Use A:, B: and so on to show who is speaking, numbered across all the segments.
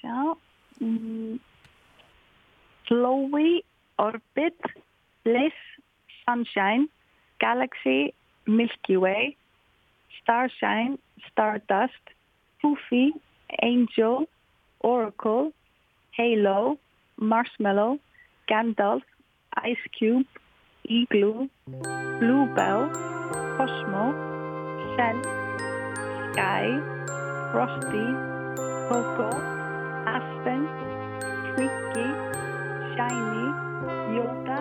A: Sjá. Mm. Orbit, Bliss, Sunshine, Galaxy, Milky Way, Starshine, Stardust, Poofy, Angel, Oracle, Halo, Marshmallow, Gandalf, Ice Cube, Igloo, Bluebell, Cosmo, Scent, Sky, Frosty, Coco, Aspen, Twiggy, Shiny, Yoda.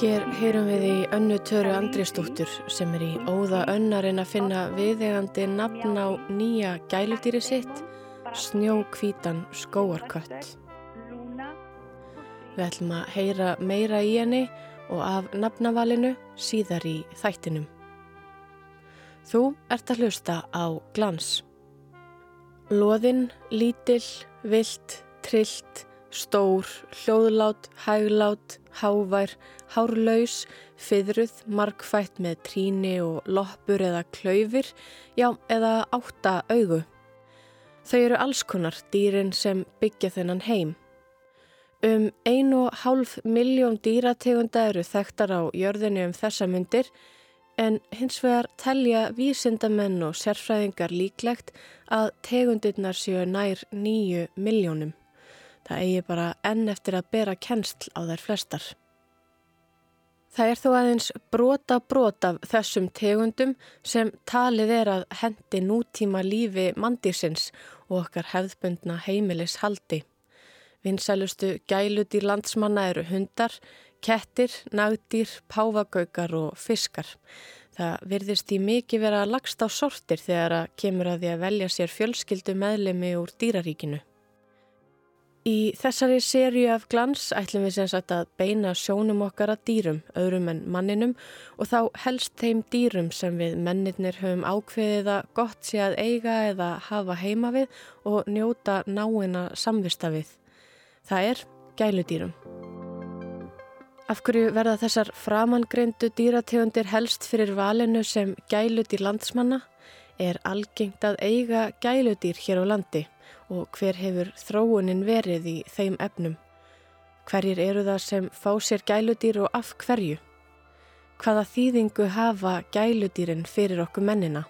B: Hér heyrum við í önnu töru Andriðsdóttur sem er í óða önnarin að finna viðegandi nafn á nýja gæludýri sitt, snjókvítan skóarkött. Við ætlum að heyra meira í henni og af nafnavalinu síðar í þættinum. Þú ert að hlusta á glans. Lóðinn, lítill, vilt, trillt, stór, hljóðlát, hæglát, hávær, hárlaus, fyrruð, markfætt með tríni og loppur eða klaufir, já, eða átta augu. Þau eru allskonar dýrin sem byggja þennan heim. Um ein og hálf miljón dýrategunda eru þekktar á jörðinu um þessa myndir en hins vegar telja vísindamenn og sérfræðingar líklegt að tegundirnar séu nær nýju miljónum. Það eigi bara enn eftir að bera kennsl á þær flestar. Það er þó aðeins brota brot af þessum tegundum sem talið er að hendi nútíma lífi mandísins og okkar hefðbundna heimilis haldi. Vinsælustu gæludýr landsmanna eru hundar, kettir, nagdýr, páfagaukar og fiskar. Það virðist í mikið vera lagst á sortir þegar að kemur að því að velja sér fjölskyldu meðlemi úr dýraríkinu. Í þessari sériu af glans ætlum við sem sagt að beina sjónum okkar að dýrum, öðrum en manninum og þá helst þeim dýrum sem við mennirnir höfum ákveðið að gott sé að eiga eða hafa heima við og njóta náina samvista við. Það er gæludýrum. Af hverju verða þessar framangreindu dýrategundir helst fyrir valinu sem gæludýr landsmanna? Er algengt að eiga gæludýr hér á landi og hver hefur þróunin verið í þeim efnum? Hverjir eru það sem fá sér gæludýr og af hverju? Hvaða þýðingu hafa gæludýrin fyrir okkur mennina?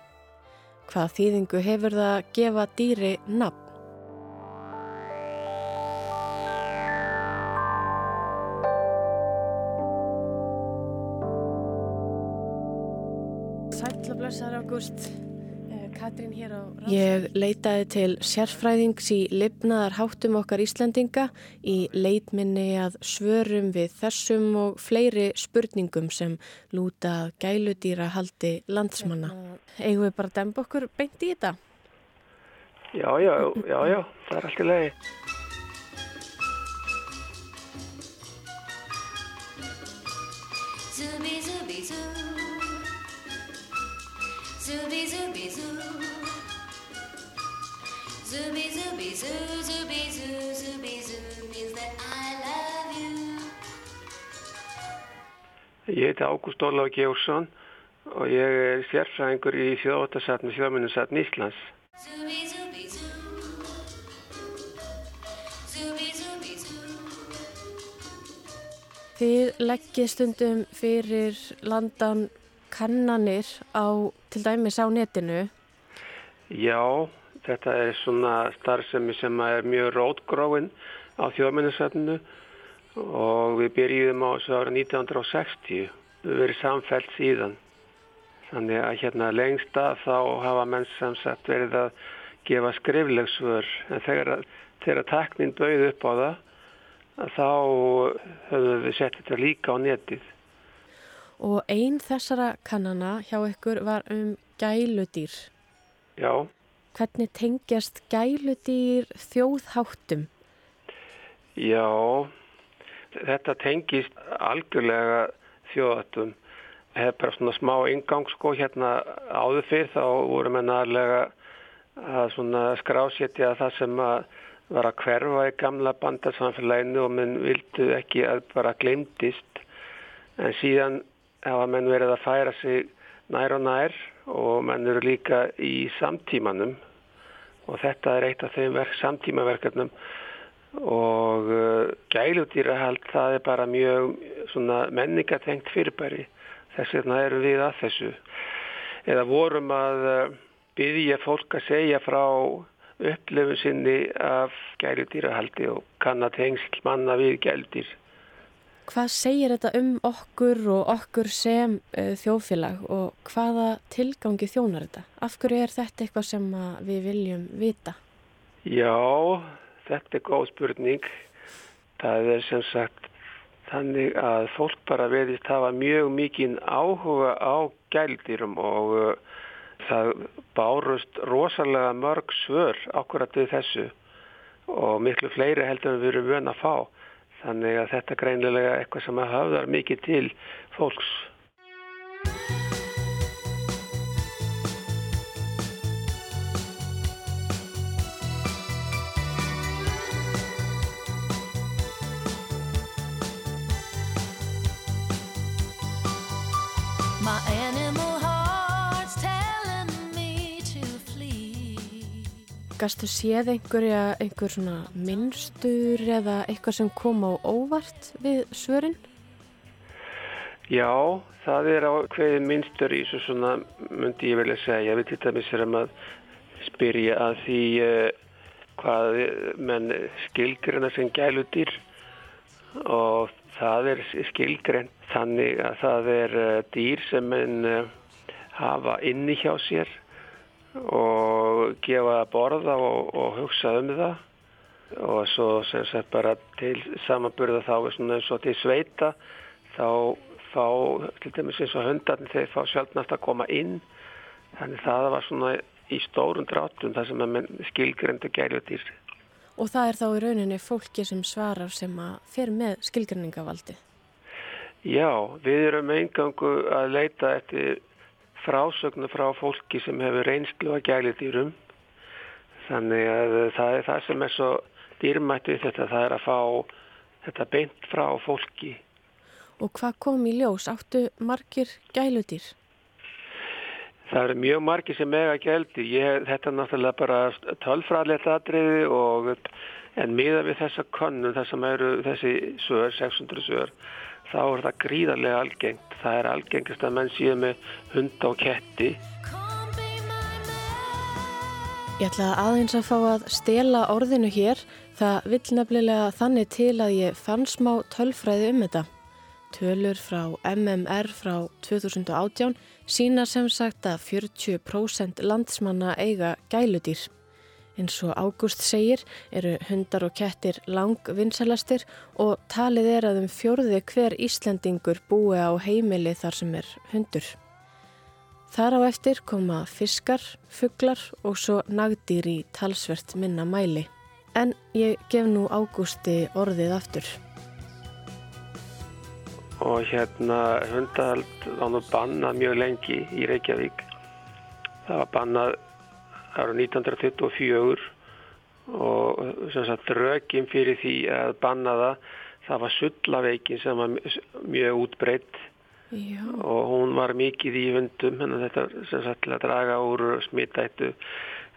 B: Hvaða þýðingu hefur það að gefa dýri nafn? Ágúst, Katrín hér á Ráðsvöld. Ég leitaði til sérfræðings í lifnaðar háttum okkar Íslandinga í leitminni að svörum við þessum og fleiri spurningum sem lúta gæludýra haldi landsmanna. Eigum við bara að demba okkur beint í þetta?
C: Já, já, já, já, það er allt í lagi.
D: Zooby zooby zoo. Zooby zooby zoo. Zooby zoo. Zooby zoo means that I love you.
C: Ég heiti Ágúst Óláf Gjórsson og ég er sérfræðingur í þjóðvatarsatni þjóðminnarsatni Íslands.
D: Zooby zooby zoo. Zooby zooby zoo.
B: Þið leggið stundum fyrir landan kannanir á til dæmis á netinu.
C: Já, þetta er svona starfsemi sem er mjög rótgróin á þjóðminnarsatninu og við byrjuðum á þessu ára 1960. Við verið samfellt síðan. Þannig að hérna lengsta þá hafa menn sem sagt verið að gefa skrifleg svör en þegar, þegar teknin bauð upp á það þá höfum við sett þetta líka á netið.
B: Og einn þessara kannana hjá ykkur var um gæludýr.
C: Já,
B: Hvernig tengjast gæludýr þjóðháttum?
C: já, þetta tengist algjörlega þjóðatum. Það er bara svona smá ingang sko hérna áður fyrr þá voru menn aðlega að svona skrásétja það sem að var að hverfa í gamla bandarsamfélaginu og menn vildu ekki að bara glemdist en síðan hafa menn verið að færa sig nær og nær og menn eru líka í samtímanum og þetta er eitt af þeim verk, samtímaverkefnum og uh, gæludýrahald það er bara mjög menningatengt fyrirbæri. Þess vegna erum við að þessu. Eða vorum að uh, byggja fólk að segja frá upplifun sinni af gæludýrahaldi og kannat hengsl manna við gæludýr
B: Hvað segir þetta um okkur og okkur sem uh, þjóðfélag og hvaða tilgangi þjónar þetta? Af hverju er þetta eitthvað sem við viljum vita?
C: Já, þetta er góð spurning. Það er sem sagt þannig að fólk bara veðist hafa mjög mikinn áhuga á gældýrum og uh, það bárust rosalega mörg svör akkurat við þessu og miklu fleiri heldur en við erum vön að fá. Þannig að þetta greinilega eitthvað sem hafðar mikið til fólks.
B: Gastu séð einhverja, einhver svona minnstur eða eitthvað sem kom á óvart við svörin?
C: Já, það er á hverju minnstur í svo svona, myndi ég velja segja. Við til dæmis erum að spyrja að því uh, hvað menn skilgrina sem gæludýr og það er skilgrein þannig að það er uh, dýr sem menn uh, hafa inni hjá sér og gefa að borða og, og hugsa um það. Og svo sem sagt bara til samanburða þá er svona eins og til sveita þá fá til dæmis eins og hundarnir þeir fá sjálfnast að koma inn. Þannig það var svona í stórun dráttum þar sem menn skilgrendu gæludýr.
B: Og það er þá í rauninni fólki sem svarar sem að fer með skilgrinningavaldi.
C: Já, við erum eingangu að leita eftir frásögnu frá fólki sem hefur reynslu að gæludýrum. Þannig að það er það sem er svo dýrmætt við þetta, það er að fá þetta beint frá fólki.
B: Og hvað kom í ljós? Áttu margir gæludýr?
C: Það eru mjög margir sem eiga gældi. Ég, þetta er náttúrulega bara tölfræðilegt atriði og en miða við þessa konnum, þess að eru þessi sör, 600 sör, þá er það gríðarlega algengt. Það er algengast að menn síðan með hunda og ketti.
B: Ég ætla aðeins að fá að stela orðinu hér. Það vill nefnilega þannig til að ég fann smá tölfræði um þetta. Tölur frá MMR frá 2018 sína sem sagt að 40% landsmanna eiga gæludýr. Eins og Ágúst segir eru hundar og kettir langvinsalastir og talið er að um fjórði hver Íslendingur búi á heimili þar sem er hundur. Þar á eftir koma fiskar, fuglar og svo nagdýr í talsvert minna mæli. En ég gef nú Ágústi orðið aftur.
C: og hérna hundahald var nú bannað mjög lengi í Reykjavík. Það var bannað árið 1924 og sem sagt rökin fyrir því að banna það, það var sullaveikin sem var mjög útbreytt og hún var mikið í hundum, en þetta sem sagt til að draga úr smittættu.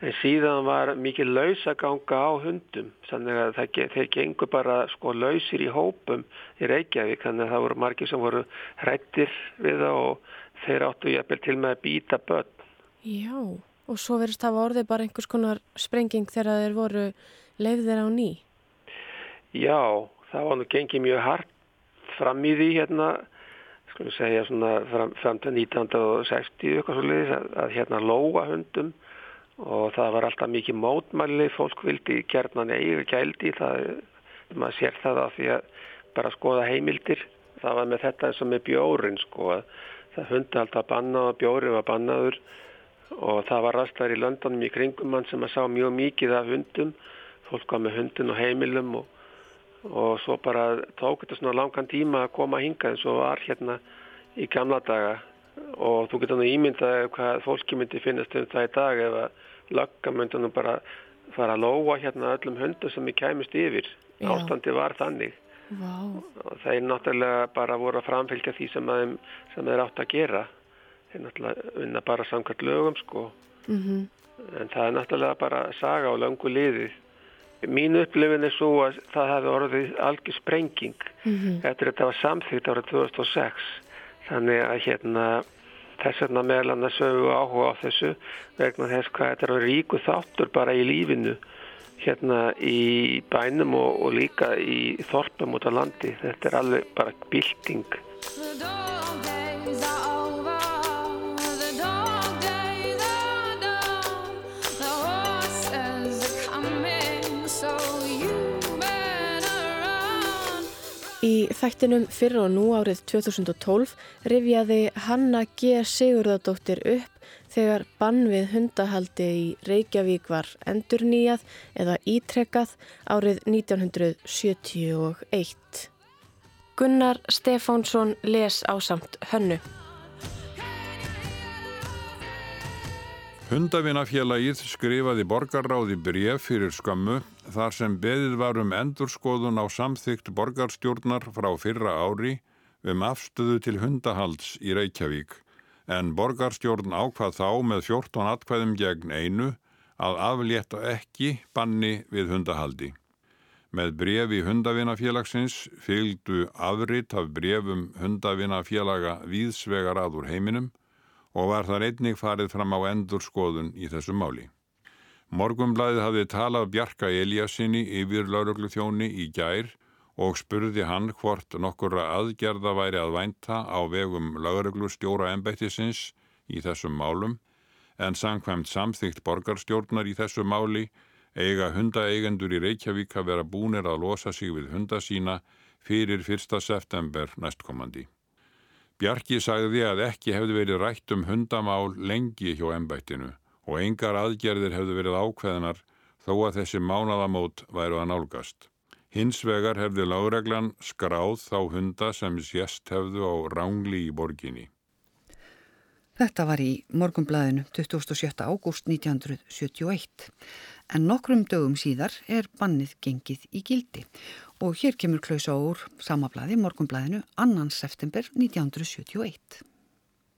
C: En síðan var mikið lausaganga á hundum, þannig að það, þeir gengur bara sko lausir í hópum í Reykjavík, þannig að það voru margir sem voru hrættir við það og þeir áttu jafnvel til með að býta börn.
B: Já, og svo verðist hafa orðið bara einhvers konar sprenging þegar þeir voru leifðir á ný.
C: Já, það var nú gengið mjög hart fram í því hérna, skulum segja svona fram, fram til 1960 eitthvað svo leiðis að, að hérna lóa hundum og það var alltaf mikið mótmæli, fólk vildi gerðnan eiga gældi, það, maður sér það á því að bara skoða heimildir. Það var með þetta eins og með bjórin sko, að það hundi alltaf bannað og bjóri var bannaður og það var rastar í löndunum í kringum mann sem að sá mjög mikið af hundum, fólk var með hundin og heimilum og og svo bara tók þetta svona langan tíma að koma hingað eins og var hérna í gamla daga og þú getur nú ímyndað hvað fólki myndi finnast um það í dag ef að lögga myndi nú bara fara að lóa hérna öllum hundum sem við kæmist yfir.
B: Já.
C: Ástandi var þannig
B: Vá,
C: og þeir náttúrulega bara voru að framfylgja því að, sem þeir átt að gera. Þeir náttúrulega vinna bara samkvæmt lögum sko.
B: mm
C: En það er náttúrulega bara saga á löngu liðið. Mín upplifin er svo að það hefði orðið algjör sprenging. Eftir þetta var samþýtt árið 2006. Þannig að hérna þess vegna meðal annars sögu áhuga á þessu vegna þess hvað þetta er ríku þáttur bara í lífinu hérna í bænum og, og líka í þorpum út á landi. Þetta er alveg bara bylting.
B: Í þættinum fyrir og nú árið 2012 rifjaði Hanna G. Sigurðardóttir upp þegar bann við hundahaldi í Reykjavík var endurnýjað eða ítrekkað árið 1971. Gunnar Stefánsson les ásamt hönnu.
E: Hundavinafélagið skrifaði borgarráði bref fyrir skömmu þar sem beðið var um endurskoðun á samþygt borgarstjórnar frá fyrra ári um afstöðu til hundahalds í Reykjavík en borgarstjórn ákvað þá með 14 atkvæðum gegn einu að aflétta ekki banni við hundahaldi. Með brefi hundavinafélagsins fylgdu afrit af brefum hundavinafélaga víðsvegar að úr heiminum og var þar einnig farið fram á endurskoðun í þessu máli. Morgumblæðið hafði talað Bjarka Eliassinni yfir lauruglu þjóni í gær og spurði hann hvort nokkura aðgerða væri að vænta á vegum lauruglu stjóra embættisins í þessum málum en samkvæmt samþygt borgarstjórnar í þessu máli eiga hundaeigendur í Reykjavík að vera búnir að losa sig við hunda sína fyrir 1. september næstkomandi. Bjarki sagði að ekki hefði verið rætt um hundamál lengi hjá embættinu og engar aðgerðir hefði verið ákveðinar þó að þessi mánadamót væru að nálgast. Hins vegar hefði lágreglan skráð þá hunda sem sérst hefðu á rángli í borginni.
F: Þetta var í morgumblæðinu 27. ágúst 1971 en nokkrum dögum síðar er bannið gengið í gildi og hér kemur klausa úr samablaði morgumblæðinu 2. september 1971.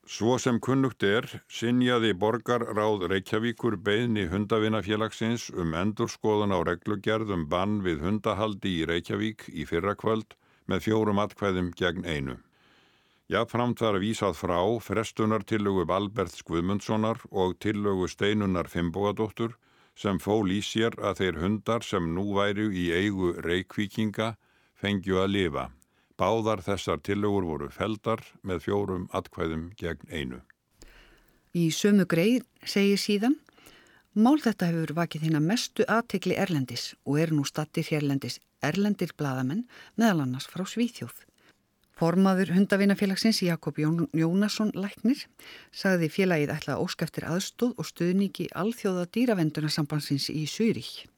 E: Svo sem kunnugt er, sinjaði borgarráð Reykjavíkur beðni hundavinafélagsins um endurskoðun á reglugerðum bann við hundahaldi í Reykjavík í fyrrakvöld með fjórum atkvæðum gegn einu. Jafnframt var vísað frá frestunartillögu Alberts Guðmundssonar og tillögu Steinunar Fimbogadóttur sem fól í sér að þeir hundar sem nú væru í eigu reykvíkinga fengju að lifa. Báðar þessar tillögur voru feldar með fjórum atkvæðum gegn einu.
F: Í sömu greið segir síðan Mál þetta hefur vakið hérna mestu aðtekli Erlendis og er nú stattir hérlendis Erlendir bladamenn meðal annars frá Svíþjóð. Formaður hundavinafélagsins Jakob Jón, Jónasson Læknir sagði félagið ætla óskæftir aðstóð og stuðningi alþjóða dýravendunarsambansins í Sýrík.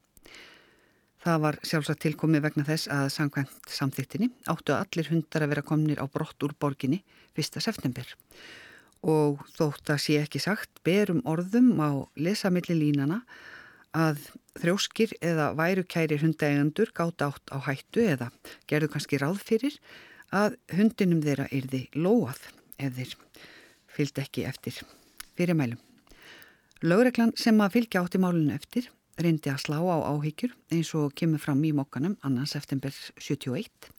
F: Það var sjálfsagt tilkomið vegna þess að samkvæmt samþýttinni áttu að allir hundar að vera komnir á brott úr borginni 1. september. Og þótt að sé ekki sagt berum orðum á lesamilli línana að þrjóskir eða værukæri hundaegandur gátt átt á hættu eða gerðu kannski ráð fyrir að hundinum þeirra yrði lóað þeir fylgd ekki eftir fyrirmælum. Lögreglan sem að fylgja átti málunum eftir reyndi að slá á áhyggjur eins og kemur fram í mokkanum annars september 71.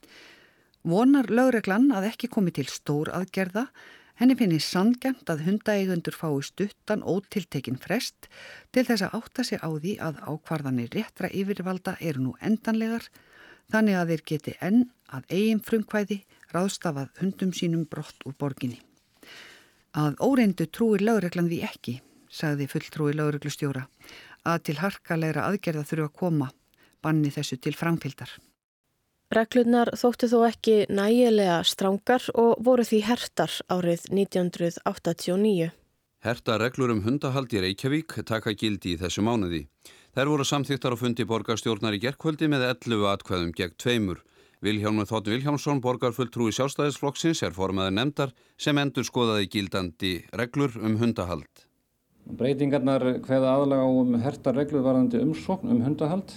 F: Vonar lögreglan að ekki komi til stór aðgerða, henni finnir sandgjönd að hundaeigundur fái stuttan ótiltekin frest til þess að átta sig á því að ákvarðanir réttra yfirvalda eru nú endanlegar þannig að þeir geti enn að eigin frumkvæði ráðstafað hundum sínum brott úr borginni. Að óreindu trúir lögreglan því ekki, sagði fulltrúi lögreglustjóra, að til harkalegra aðgerða þurfa að koma banni þessu til framfylgdar.
B: Reglurnar þóttu þó ekki nægilega strangar og voru því hertar árið 1989.
G: Herta reglur um hundahald í Reykjavík taka gildi í þessu mánuði. Þær voru samþýttar á fundi borgarstjórnar í gerkvöldi með 11 atkvæðum gegn tveimur. Vilhjálmur Þóttin Vilhjálmsson, borgarfulltrúi sjálfstæðisflokksins, er formaður nefndar sem endur skoðaði gildandi reglur um hundahald.
H: Breytingarnar hveða aðlaga á um herta reglur varðandi umsókn um hundahald.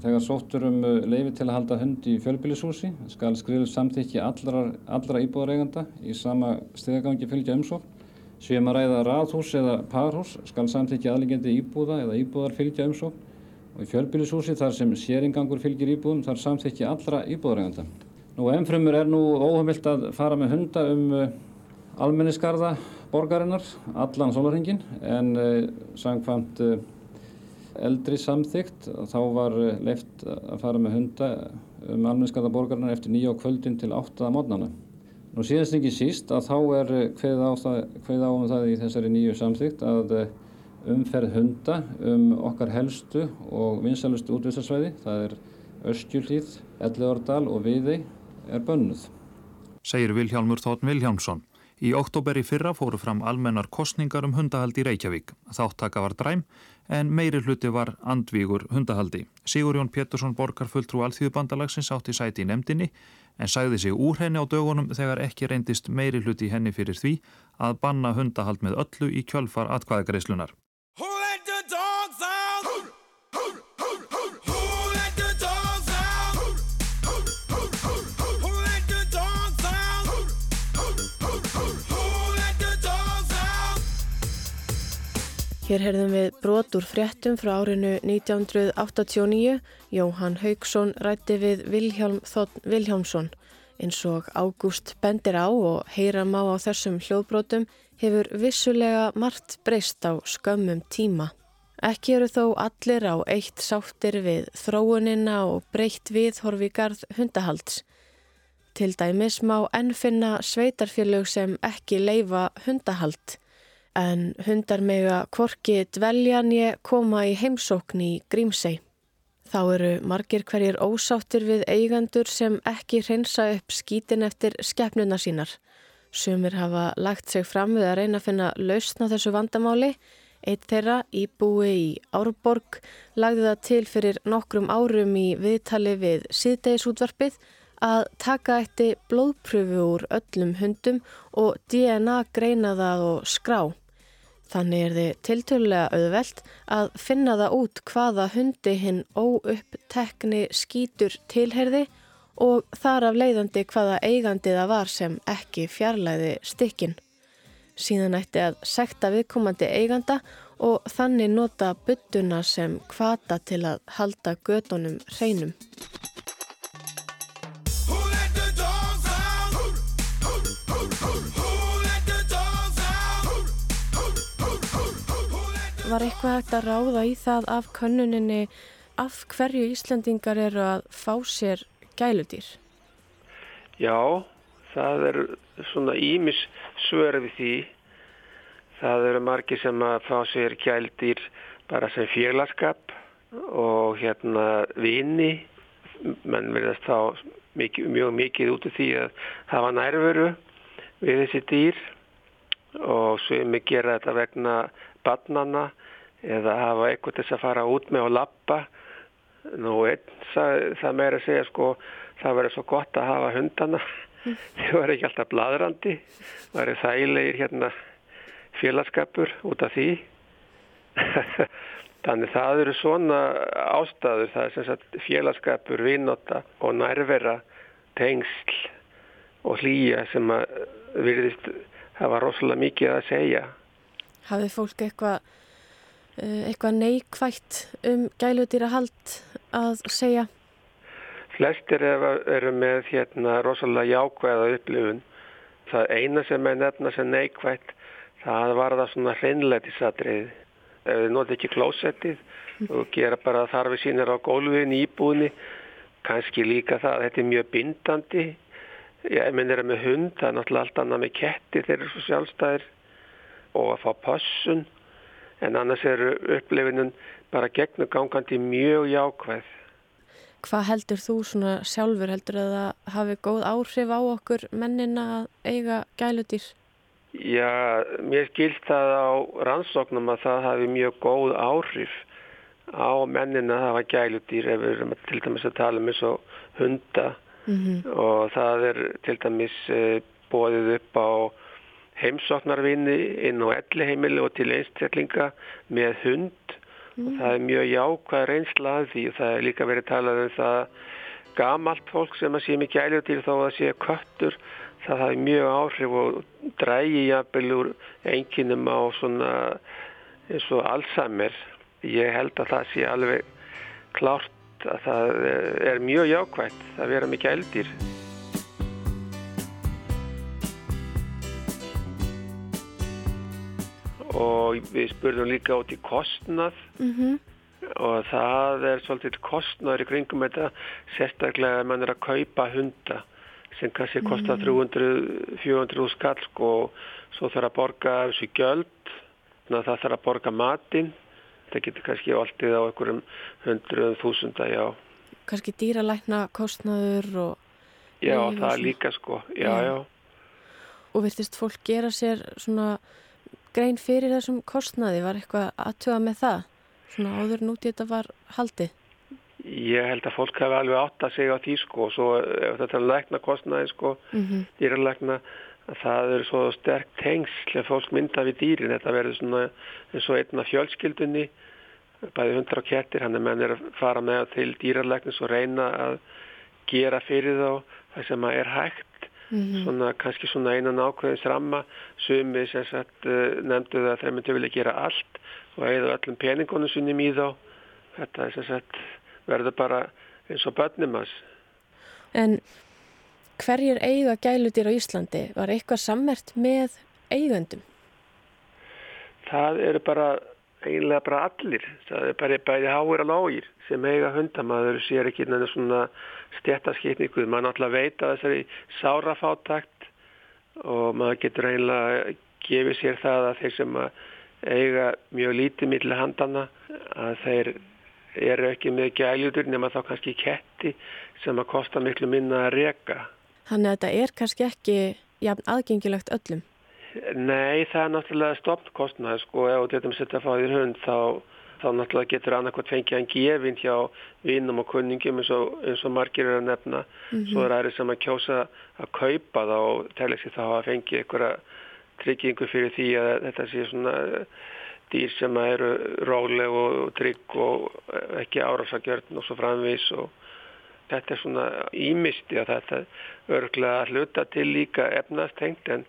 H: Þegar sóttur um leifi til að halda hund í fjölbýlishúsi skal skrifið samþykki allra, allra íbúðareiganda í sama stigagangi fylgja umsókn Séum að ræða raðhús eða parhús skal samþykja aðliggjandi íbúða eða íbúðar fylgja umsókn og í fjölbýlishúsi þar sem séringangur fylgir íbúðum þar samþykja allra íbúðareganda. Nú ennfrumur er nú óheimilt að fara með hunda um uh, almenniskarða borgarinnar allan sólarhingin en uh, samkvæmt uh, eldri samþygt þá var uh, leift að fara með hunda um almenniskarða borgarinnar eftir nýja á kvöldin til áttaða mótnana. Nú síðast ekki síst að þá er hveð á, á um það í þessari nýju samþygt að umferð hunda um okkar helstu og vinsalustu útvistarsvæði, það er Öskjulíð, Elleordal og Viðey er bönnuð.
I: Segir Vilhjálmur Þótt Vilhjálmsson. Í oktober í fyrra fóru fram almennar kostningar um hundahald í Reykjavík. Þáttaka var dræm en meiri hluti var andvígur hundahaldi. Sigurjón Pétursson borgar fulltrú alþjóðbandalagsins átti sæti í nefndinni en sagði sig úr henni á dögunum þegar ekki reyndist meiri hluti henni fyrir því að banna hundahald með öllu í kjölfar atkvæðagreislunar.
B: Hér heyrðum við brot úr fréttum frá árinu 1989. Jóhann Haugsson rætti við Vilhjálm Þótt Vilhjálmsson. Eins og Ágúst bendir á og heyra má á þessum hljóðbrotum hefur vissulega margt breyst á skömmum tíma. Ekki eru þó allir á eitt sáttir við þróunina og breytt viðhorfi garð hundahalds. Til dæmis má enn finna sveitarfélög sem ekki leifa hundahald en hundar mega kvorki dveljan ég koma í heimsókn í Grímsei. Þá eru margir hverjir ósáttir við eigandur sem ekki hreinsa upp skítin eftir skeppnuna sínar. Sumir hafa lagt sig fram við að reyna að finna lausna þessu vandamáli. Eitt þeirra í búi í Árborg lagði það til fyrir nokkrum árum í viðtali við síðdegisútvarpið að taka eitti blóðpröfu úr öllum hundum og DNA greina það og skrá. Þannig er þið tiltölulega auðvelt að finna það út hvaða hundi hinn óupptekni skítur tilherði og þar af leiðandi hvaða eigandi það var sem ekki fjarlæði stykkin. Síðan ætti að sekta viðkomandi eiganda og þannig nota byttuna sem kvata til að halda gödunum hreinum. Var eitthvað hægt að ráða í það af könnuninni af hverju Íslandingar eru að fá sér gæludýr?
C: Já, það er svona ímis svör við því. Það eru margir sem að fá sér gæludýr bara sem félagskap og hérna vini. Menn verðast þá mikið, mjög mikið út af því að hafa nærveru við þessi dýr og sem gera þetta vegna barnana eða hafa eitthvað til að fara út með og lappa. Nú einn, það, það meira að segja sko, það verður svo gott að hafa hundana. Þau verður ekki alltaf bladrandi, verður þægilegir hérna félagskapur út af því. Þannig það eru svona ástæður, það er sem sagt félagskapur, vinnota og nærvera, tengsl og hlýja sem að virðist hafa rosalega mikið að segja.
B: Hafið fólk eitthvað eitthvað neikvægt um gæludýrahald að segja?
C: Flestir eru, með hérna rosalega jákvæða upplifun. Það eina sem er nefna sem neikvægt, það var það svona hreinleitisatrið. Ef þið noti ekki klósettið og gera bara þarfi sínir á gólfin í íbúðinni, kannski líka það, þetta er mjög bindandi. Ég minn er með hund, það er náttúrulega allt annað með ketti, þeir eru svo sjálfstæðir og að fá passun en annars eru upplefinun bara gegnum gangandi mjög jákvæð.
B: Hvað heldur þú svona sjálfur? Heldur að það hafi góð áhrif á okkur mennina að eiga gæludýr?
C: Já, mér skilt það á rannsóknum að það hafi mjög góð áhrif á mennina að hafa gæludýr ef við erum til dæmis að tala um eins og hunda mm -hmm. og það er til dæmis eh, bóðið upp á heimsóknarvinni inn á elli heimili og til einstaklinga með hund mm. og það er mjög jákvæð reynsla að því og það er líka verið talað um það gamalt fólk sem að sé mikið æljóðdýr þó að sé köttur það hafi mjög áhrif og drægi jafnvel úr einkinnum á svona eins og Alzheimer. Ég held að það sé alveg klárt að það er mjög jákvægt að vera mikið eldir. Og við spurðum líka út í kostnað.
B: Mm
C: og það er svolítið kostnaður í kringum þetta sérstaklega ef mann er að kaupa hunda sem kannski kostar 300-400 skall sko, og svo þarf að borga þessu gjöld. Þannig að það þarf að borga matinn. Það getur kannski alltið á einhverjum hundruðum þúsunda, já.
B: Kannski dýralækna kostnaður og,
C: já,
B: Nei,
C: það er líka sko, já,
B: Já.
C: já.
B: Og virtist fólk gera sér svona grein fyrir þessum kostnaði, var eitthvað aðtuga með það? Svona áður en út í þetta var haldið?
C: ég held að fólk hefði alveg átt að segja á því sko og svo ef þetta er lækna kostnaði sko
B: Mm
C: dýralækna að það eru svo sterk tengsl ef fólk mynda við dýrin þetta verður svona eins og einn af fjölskyldunni bæði hundar og kettir hann er menn er að fara með til dýralæknis og reyna að gera fyrir þá það sem að er hægt svona kannski svona einan ákveðins ramma sumi sem sagt uh, nefndu það að þeir myndu vilja gera allt og eigðu öllum peningunum sinni í þá þetta er sem sagt verður bara eins og börnum hans
B: En hverjir eiga gæludýr á Íslandi? Var eitthvað sammert með eigöndum?
C: Það eru bara eiginlega bara allir. Það er bara bæði háir og lágir sem eiga hundamaður sér ekki neina svona stjættaskipningu. Maður náttúrulega veit að þessari sárafátakt og maður getur eiginlega gefið sér það að þeir sem að eiga mjög lítið milli handana að þeir eru ekki með gæljudur nema þá kannski ketti sem að kosta miklu minna að reka.
B: Þannig að þetta er kannski ekki jafn aðgengilegt öllum.
C: Nei, það er náttúrulega stopnkostnaði sko, ef þú getum sett að fá þér hund þá, þá náttúrulega getur annarkvæmt fengið hann gefin hjá vinnum og kunningum eins og, eins og margir eru að nefna. Svo er aðri sem að kjósa að kaupa þá og telja sig þá að fengi einhverja tryggingu fyrir því að þetta sé svona eh, dýr sem eru róleg og trygg og eh, ekki árásagjörn og svo framvís og þetta er svona ímisti að þetta örglega hluta til líka efnastengt en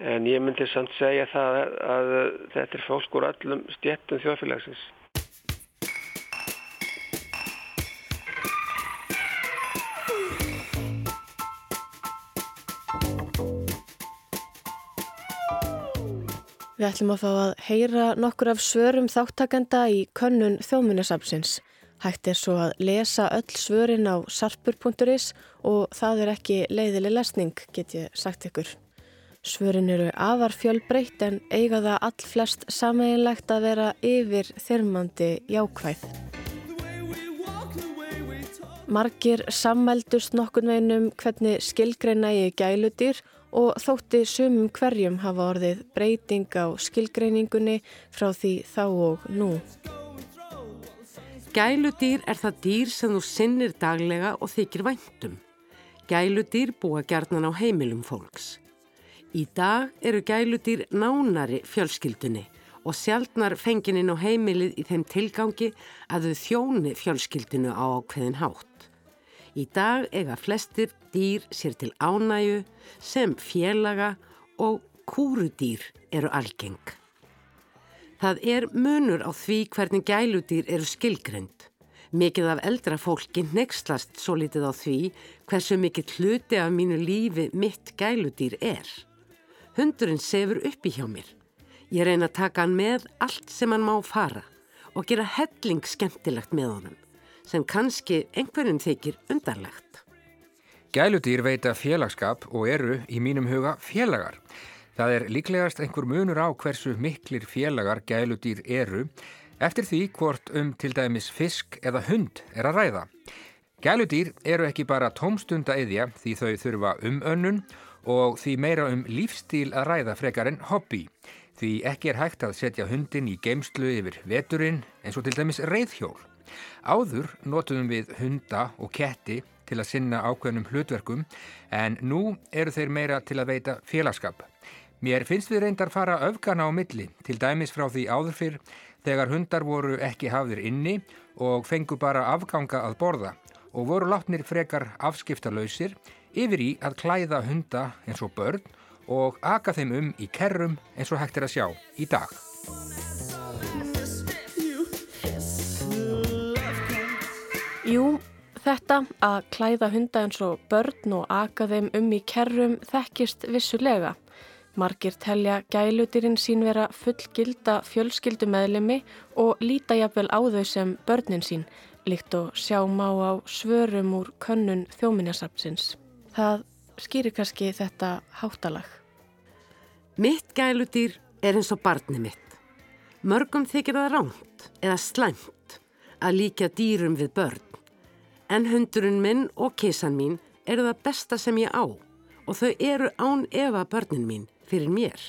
C: En ég myndi samt segja það að, þetta er fólk úr öllum stjettum þjóðfélagsins.
B: Við ætlum að fá að heyra nokkur af svörum þáttakenda í könnun þjóðmunnesafsins. Hægt er svo að lesa öll svörin á sarpur.is og það er ekki leiðileg lesning, get ég sagt ykkur. Svörin eru afar fjölbreytt en eiga það all flest sameiginlegt að vera yfir þyrmandi jákvæð. Margir sammældust nokkun veginn hvernig skilgreina í gæludýr og þótti sumum hverjum hafa orðið breyting á skilgreiningunni frá því þá og nú.
J: Gæludýr er það dýr sem þú sinnir daglega og þykir væntum. Gæludýr búa gjarnan á heimilum fólks. Í dag eru gæludýr nánari fjölskyldunni og sjaldnar fengininn á heimilið í þeim tilgangi að þau þjóni fjölskyldinu á ákveðin hátt. Í dag eiga flestir dýr sér til ánæju sem félaga og kúrudýr eru algeng. Það er munur á því hvernig gæludýr eru skilgrend. Mikið af eldra fólki nexlast svo litið á því hversu mikið hluti af mínu lífi mitt gæludýr er. Hundurinn sefur uppi hjá mér. Ég reyna að taka hann með allt sem hann má fara og gera helling skemmtilegt með honum, sem kannski einhverjum þykir undarlegt.
K: Gæludýr veita félagskap og eru í mínum huga félagar. Það er líklegast einhver munur á hversu miklir félagar gæludýr eru eftir því hvort um til dæmis fisk eða hund er að ræða. Gæludýr eru ekki bara tómstunda eðja því þau þurfa umönnun og því meira um lífstíl að ræða frekar en hobby. Því ekki er hægt að setja hundin í geimslu yfir veturinn eins og til dæmis reyðhjól. Áður notuðum við hunda og ketti til að sinna ákveðnum hlutverkum en nú eru þeir meira til að veita félagskap. Mér finnst við reyndar fara öfgana á milli, til dæmis frá því áður fyrr þegar hundar voru ekki hafðir inni og fengu bara afganga að borða og voru látnir frekar afskiptalöysir yfir í að klæða hunda eins og börn og aka þeim um í kerrum eins og hægt er að sjá í dag.
B: Jú, þetta að klæða hunda eins og börn og aka þeim um í kerrum þekkist vissulega. Margir telja gæludýrin sín vera fullgilda fjölskyldumeðlemi og líta jafnvel á þau sem börnin sín, líkt og sjá má á svörum úr könnun þjóminjasapsins. Það skýrir kannski þetta háttalag.
J: Mitt gæludýr er eins og barni mitt. Mörgum þykir það ránt eða slæmt að líka dýrum við börn. En hundurinn minn og kísan mín eru það besta sem ég á og þau eru án efa börnin mín fyrir mér.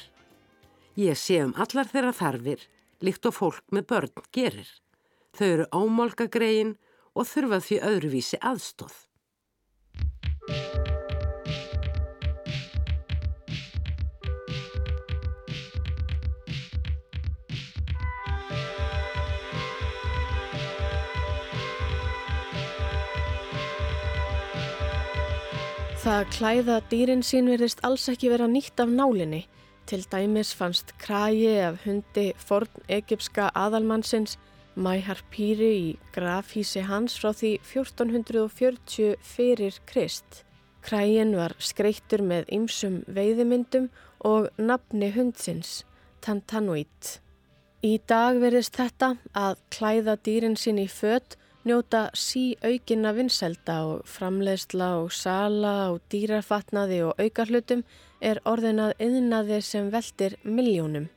J: Ég sé um allar þeirra þarfir líkt og fólk með börn gerir. Þau eru ámálka greiðin og þurfa því öðruvísi aðstóð.
B: Það að klæða dýrin sín verðist alls ekki vera nýtt af nálinni. Til dæmis fannst krægi af hundi forn egypska aðalmannsins Mæhar Píri í grafhísi hans frá því 1440 fyrir Krist. Krægin var skreittur með ymsum veiðimyndum og nafni hundsins, Tantanuit. Í dag verðist þetta að klæða dýrin sín í fött njóta sí aukinna vinselda og framleiðsla og sala og dýrafatnaði og aukarhlutum er orðinað yðnaði sem veldir miljónum.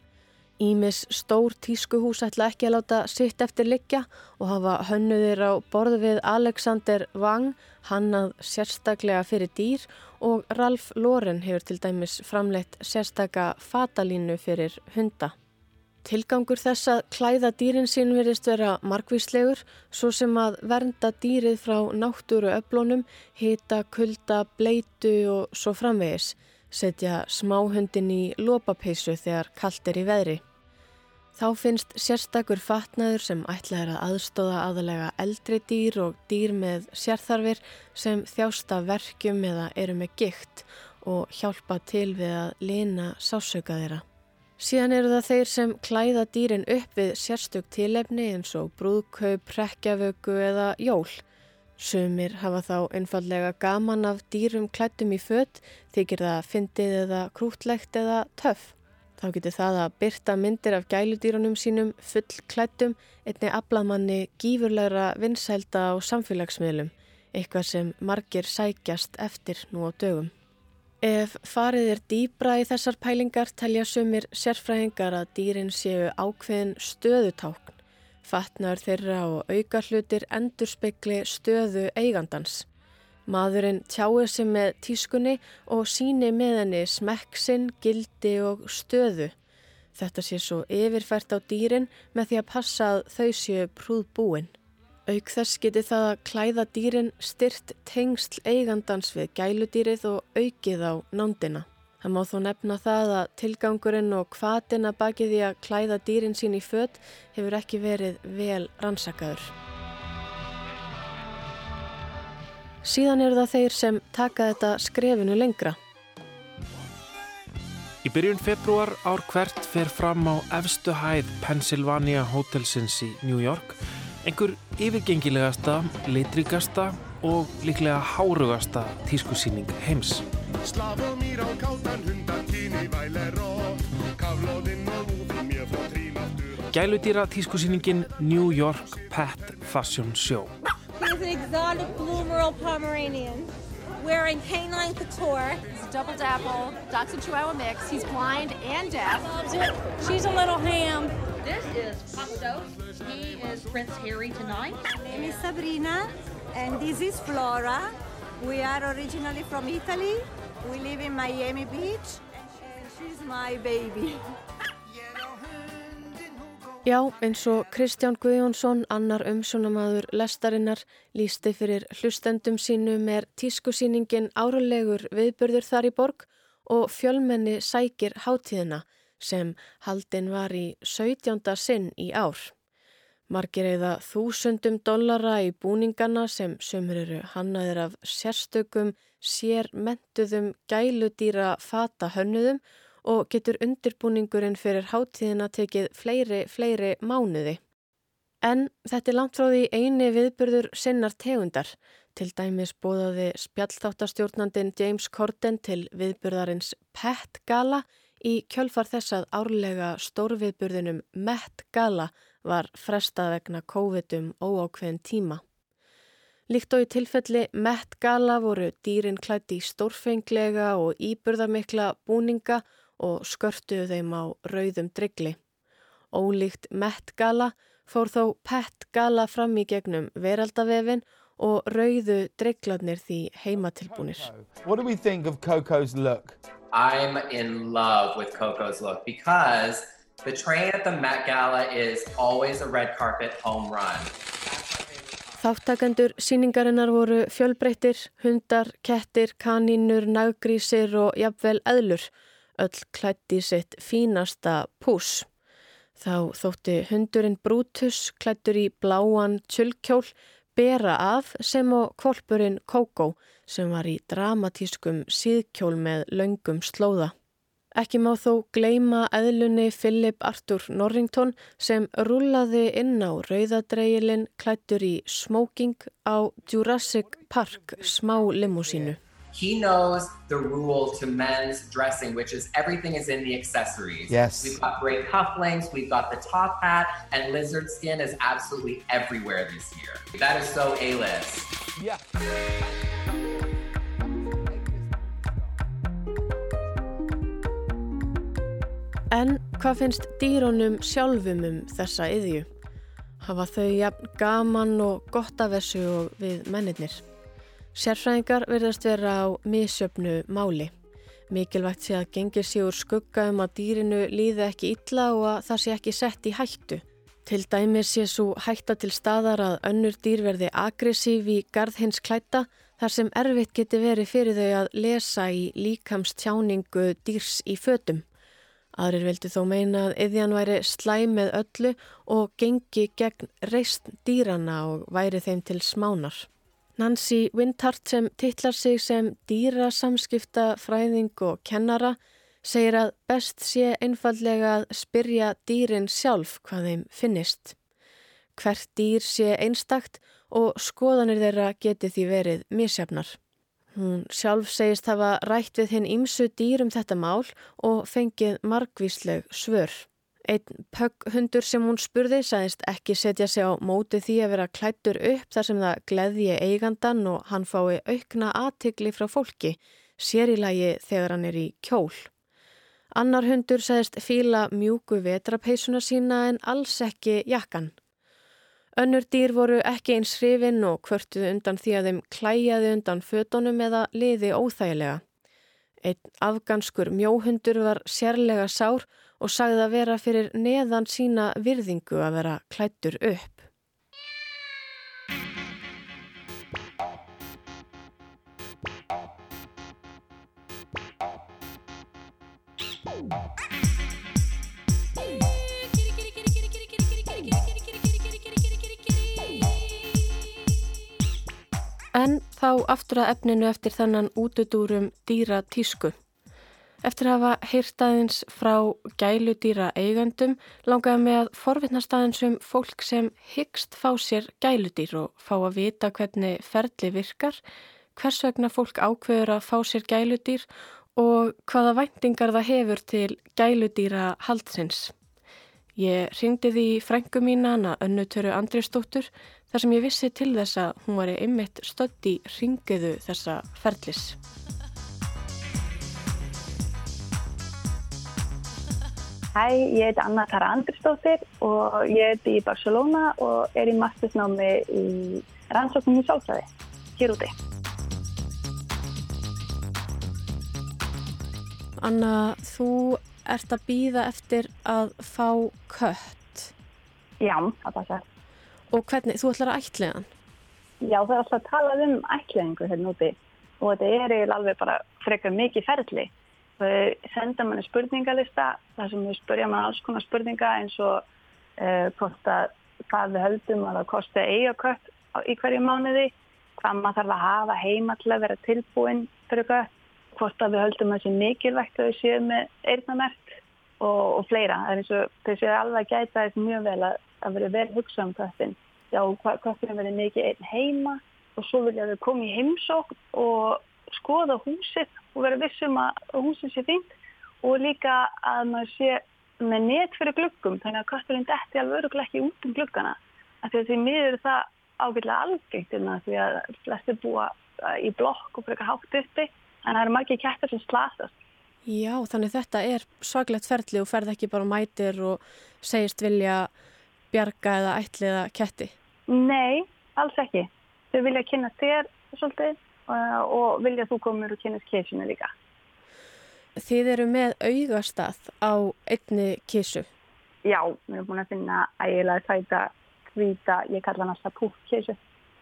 B: Ímis stór tískuhús ætla ekki að láta sitt eftir liggja og hafa hönnuðir á borð við Alexander Wang, hannað sérstaklega fyrir dýr og Ralph Lauren hefur til dæmis framleitt sérstaka fatalínu fyrir hunda. Tilgangur þess að klæða dýrin sín verðist vera markvíslegur, svo sem að vernda dýrið frá náttúru öflónum, hita, kulda, bleitu og svo framvegis, setja smáhundin í lópapeisu þegar kallt er í veðri. Þá finnst sérstakur fatnaður sem ætla er að aðstóða aðalega eldri dýr og dýr með sérþarfir sem þjásta verkjum eða eru með gikt og hjálpa til við að lina sásauka þeirra. Síðan eru það þeir sem klæða dýrin upp við sérstök tilefni eins og brúðkaup, prekkjavöku eða jól. Sumir hafa þá einfallega gaman af dýrum klættum í fött, þykir það fyndið eða krútlegt eða töff. Þá getur það að byrta myndir af gæludýrunum sínum full klættum einni aflamanni gífurlegra vinsælda á samfélagsmiðlum, eitthvað sem margir sækjast eftir nú á dögum. Ef farið er dýbra í þessar pælingar telja sumir sérfræðingar að dýrin séu ákveðin stöðutákn. Fatnar þeirra og auka hlutir endur spekli stöðu eigandans. Maðurinn tjáir sig með tískunni og síni með henni smekksinn, gildi og stöðu. Þetta sé svo yfirfært á dýrin með því að passa að þau séu prúðbúin. Auk þess geti það að klæða dýrin styrt tengsl eigandans við gæludýrið og aukið á nándina. Það má þó nefna það að tilgangurinn og kvatina bakið því að klæða dýrin sín í fött hefur ekki verið vel rannsakaður. Síðan eru það þeir sem taka þetta skrefinu lengra.
L: Í byrjun februar ár hvert fer fram á efstu hæð Pennsylvania Hotelsins í New York einhver yfirgengilegasta, litrikasta og líklega hárugasta tískusýning heims. Gæludýra tískusýningin New York Pet Fashion Show.
M: He's an exotic blue Merle Pomeranian wearing canine couture.
N: It's a double dapple, Dachshund Chihuahua mix. He's blind and deaf.
M: She's a little ham.
N: This is Pasto. He is Prince Harry tonight.
O: My name is Sabrina and this is Flora. We are originally from Italy. We live in Miami Beach and she's my baby.
B: Já, eins og Kristján Guðjónsson, annar umsjónamaður lestarinnar, lísti fyrir hlustendum sínum er tískusýningin árulegur viðbörður þar í borg og fjölmenni sækir hátíðina sem haldin var í 17. sinn í ár. Margir eða þúsundum dollara í búningana sem sömur eru hannaðir af sérstökum, sér mentuðum gæludýra fata hönnuðum og getur undirbúningurinn fyrir hátíðina tekið fleiri, fleiri mánuði. En þetta er langt frá því eini viðburður sinnar tegundar. Til dæmis bóðaði spjallþáttastjórnandin James Corden til viðburðarins Pet Gala í kjölfar þess að árlega stórviðburðinum Met Gala var frestað vegna COVID-um óákveðin tíma. Líkt og í tilfelli Met Gala voru dýrin klætt í stórfenglega og íburðamikla búninga og skörtuðu þeim á rauðum drigli. Ólíkt Met Gala fór þó Pet Gala fram í gegnum veraldavefin og rauðu driglarnir því heimatilbúnir.
P: Do we think of Coco's look?
Q: I'm in love with Coco's look because the train at the Met Gala is always a red carpet home run.
B: Þáttakendur síningarinnar voru fjölbreyttir, hundar, kettir, kanínur, naggrísir og jafnvel eðlur, öll klætti sitt fínasta pús. Þá þótti hundurinn Brutus klættur í bláan tjölkjól bera af sem og kvolpurinn Kókó sem var í dramatískum síðkjól með löngum slóða. Ekki má þó gleima eðlunni Philip Arthur Norrington sem rúlaði inn á rauðadreigilinn klættur í smoking á Jurassic Park smá limúsínu.
Q: He knows the rule to men's dressing, which is everything is in the accessories.
P: Yes.
Q: We've got great cufflinks, we've got the top hat, and lizard skin is absolutely everywhere this year. That is so A-list.
P: Yeah.
B: En hvað finnst dýrónum sjálfum um þessa yðju? Hafa þau jafn gaman og gott af þessu og við mennirnir? Sérfræðingar verðast vera á misjöfnu máli. Mikilvægt sé að gengir sig úr skugga um að dýrinu líði ekki illa og að það sé ekki sett í hættu. Til dæmis sé svo hætta til staðar að önnur dýr verði aggressív í garð hins klætta þar sem erfitt geti verið fyrir þau að lesa í líkamstjáningu dýrs í fötum. Aðrir vildi þó meina að yðjan væri slæm með öllu og gengi gegn reist dýrana og væri þeim til smánar. Nancy Wintart sem titlar sig sem dýrasamskipta fræðing og kennara segir að best sé einfallega að spyrja dýrin sjálf hvað þeim finnist. Hvert dýr sé einstakt og skoðanir þeirra geti því verið misjafnar. Hún sjálf segist hafa rætt við hinn ímsu dýr um þetta mál og fengið margvísleg svör. Einn pögghundur sem hún spurði sagðist ekki setja sig á móti því að vera klættur upp þar sem það gleðji eigandan og hann fái aukna aðtigli frá fólki, sér í lagi þegar hann er í kjól. Annar hundur sagðist fíla mjúku vetrapeisuna sína en alls ekki jakkan. Önnur dýr voru ekki eins hrifin og kvörtuðu undan því að þeim klæjaði undan fötunum eða liði óþægilega. Einn afganskur mjóhundur var sérlega sár og sagði að vera fyrir neðan sína virðingu að vera klættur upp. En þá aftur að efninu eftir þannan útudúrum dýra tísku. Eftir að hafa heyrt aðeins frá gæludýra eigandum langaði með að forvittnast aðeins um fólk sem hyggst fá sér gæludýr og fá að vita hvernig ferli virkar, hvers vegna fólk ákveður að fá sér gæludýr og hvaða væntingar það hefur til gæludýra haldsins. Ég ringdi því frængu mína hana önnutöru Andriðsdóttur þar sem ég vissi til þess að hún var einmitt stödd í ringiðu þessa ferlis.
A: Hæ, ég heiti Anna Tara Andrisdóttir og ég heiti í Barcelona og er í mastersnámi í rannsóknum í sálfræði, hér úti.
B: Anna, þú ert að býða eftir að fá kött.
A: Já, það passar.
B: Og hvernig, þú ætlar að ætliða hann?
A: Já, það er alltaf að tala um ætliðingu hérna úti og þetta er alveg bara frekar mikið ferli. Þau senda manni spurningalista þar sem þau spurja mann alls konar spurninga eins og uh, hvort að hvað við höldum að það kosti eiga kött í hverju mánuði, hvað maður þarf að hafa heima til að vera tilbúin fyrir kött, hvort að við höldum að það sé mikilvægt að við séum með eyrnamert og, og fleira. Það er eins og þau séu alveg að gæta þess mjög vel að, að vera vel hugsa um köttin. Já, köttin verið mikið einn heima og svo vilja þau koma í heimsókn og skoða húsið og vera vissum að húsið sé fínt og líka að maður sé með net fyrir gluggum þannig að kötturinn detti alveg öruglega ekki út um gluggana af því að því miður er það ágætlega algengt hérna því að flestir búa uh, í blokk og frekar hátt uppi en það eru margir kettir sem slasast
B: Já, þannig þetta er svaglegt ferli og ferð ekki bara mætir og segist vilja bjarga eða ætliða ketti.
A: Nei, alls ekki. Þau vilja kynna þér svolítið og vilja að þú komur og kynast keisinu líka.
B: Þið eru með augastað á einni kísu.
A: Já, við erum búin að finna ægilega sæta hvíta, ég kalla hann alltaf púkkeisu.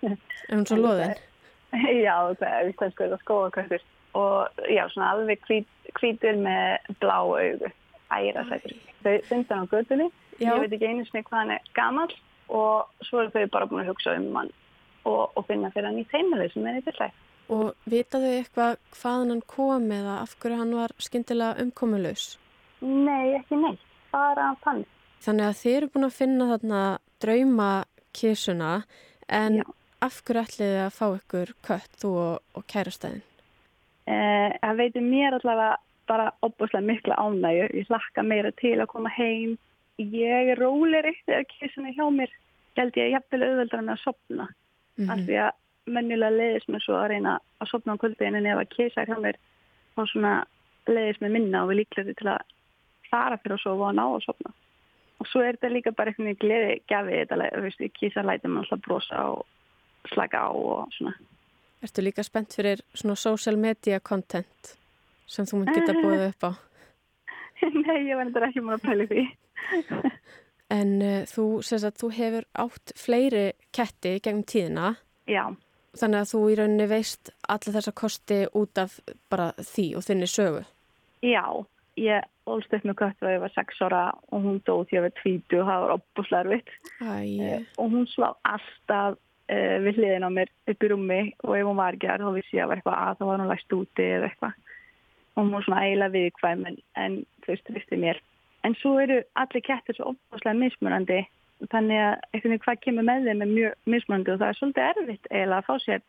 B: Er hún svo loðin?
A: já, það er íslensku eða skóakvættur. Og já, svona alveg hvít, hvítur með blá augu. Ægilega sætur. Þau finna hann á göttunni.
B: Já.
A: Ég veit ekki einu sinni hvað hann er gamall og svo eru þau bara búin að hugsa um hann og, og finna fyrir hann í teimili sem er í tillæg.
B: Og vitaðu eitthvað hvaðan hann kom eða af hverju hann var skyndilega umkomulaus?
A: Nei, ekki neitt. Bara hann.
B: Þannig að þið eru búin að finna þarna drauma kísuna en
A: Já.
B: af hverju ætlið þið að fá ykkur kött þú og, og kærastæðin?
A: Eh, það veitir mér allavega bara opbúslega mikla ánægju. Ég hlakka meira til að koma heim. Ég er róleri þegar kísuna hjá mér. Held ég jafnvel auðveldar með að sopna.
B: Mhm.
A: Af því að mennilega leiðist mér svo að reyna að sopna á kvöldin en ef að er hjá mér þá svona leiðist mér minna og við líklega til að fara fyrir að sofa og ná að sopna. Og svo er þetta líka bara einhvern veginn gleði gafið þetta, le- þú veist, kísa læti mann alltaf brosa og slaka á og svona.
B: Ertu líka spennt fyrir svona social media content sem þú munt geta búið upp á?
A: Nei, ég þetta ekki múin að pæli því.
B: En uh, þú, þú hefur átt fleiri ketti gegnum tíðina
A: Já.
B: Þannig að þú í rauninni veist alla þessa kosti út af bara því og þinni sögu.
A: Já, ég ólst upp með kött þegar ég var sex ára og hún dóð því að ég var tvítu og það var opbúslega erfitt.
B: Æ,
A: Og hún svá alltaf uh, við hliðin á mér upp í rúmi og ef hún var ekki þar þá vissi ég að var eitthvað að þá var hún læst úti eða eitthvað. Og hún var svona eiginlega viðkvæm en, en þú veist, visti mér. En svo eru allir kettir svo opbúslega mismunandi þannig að veginn hvað kemur með þeim er mjög mismunandi og það er svolítið erfitt eiginlega að fá sér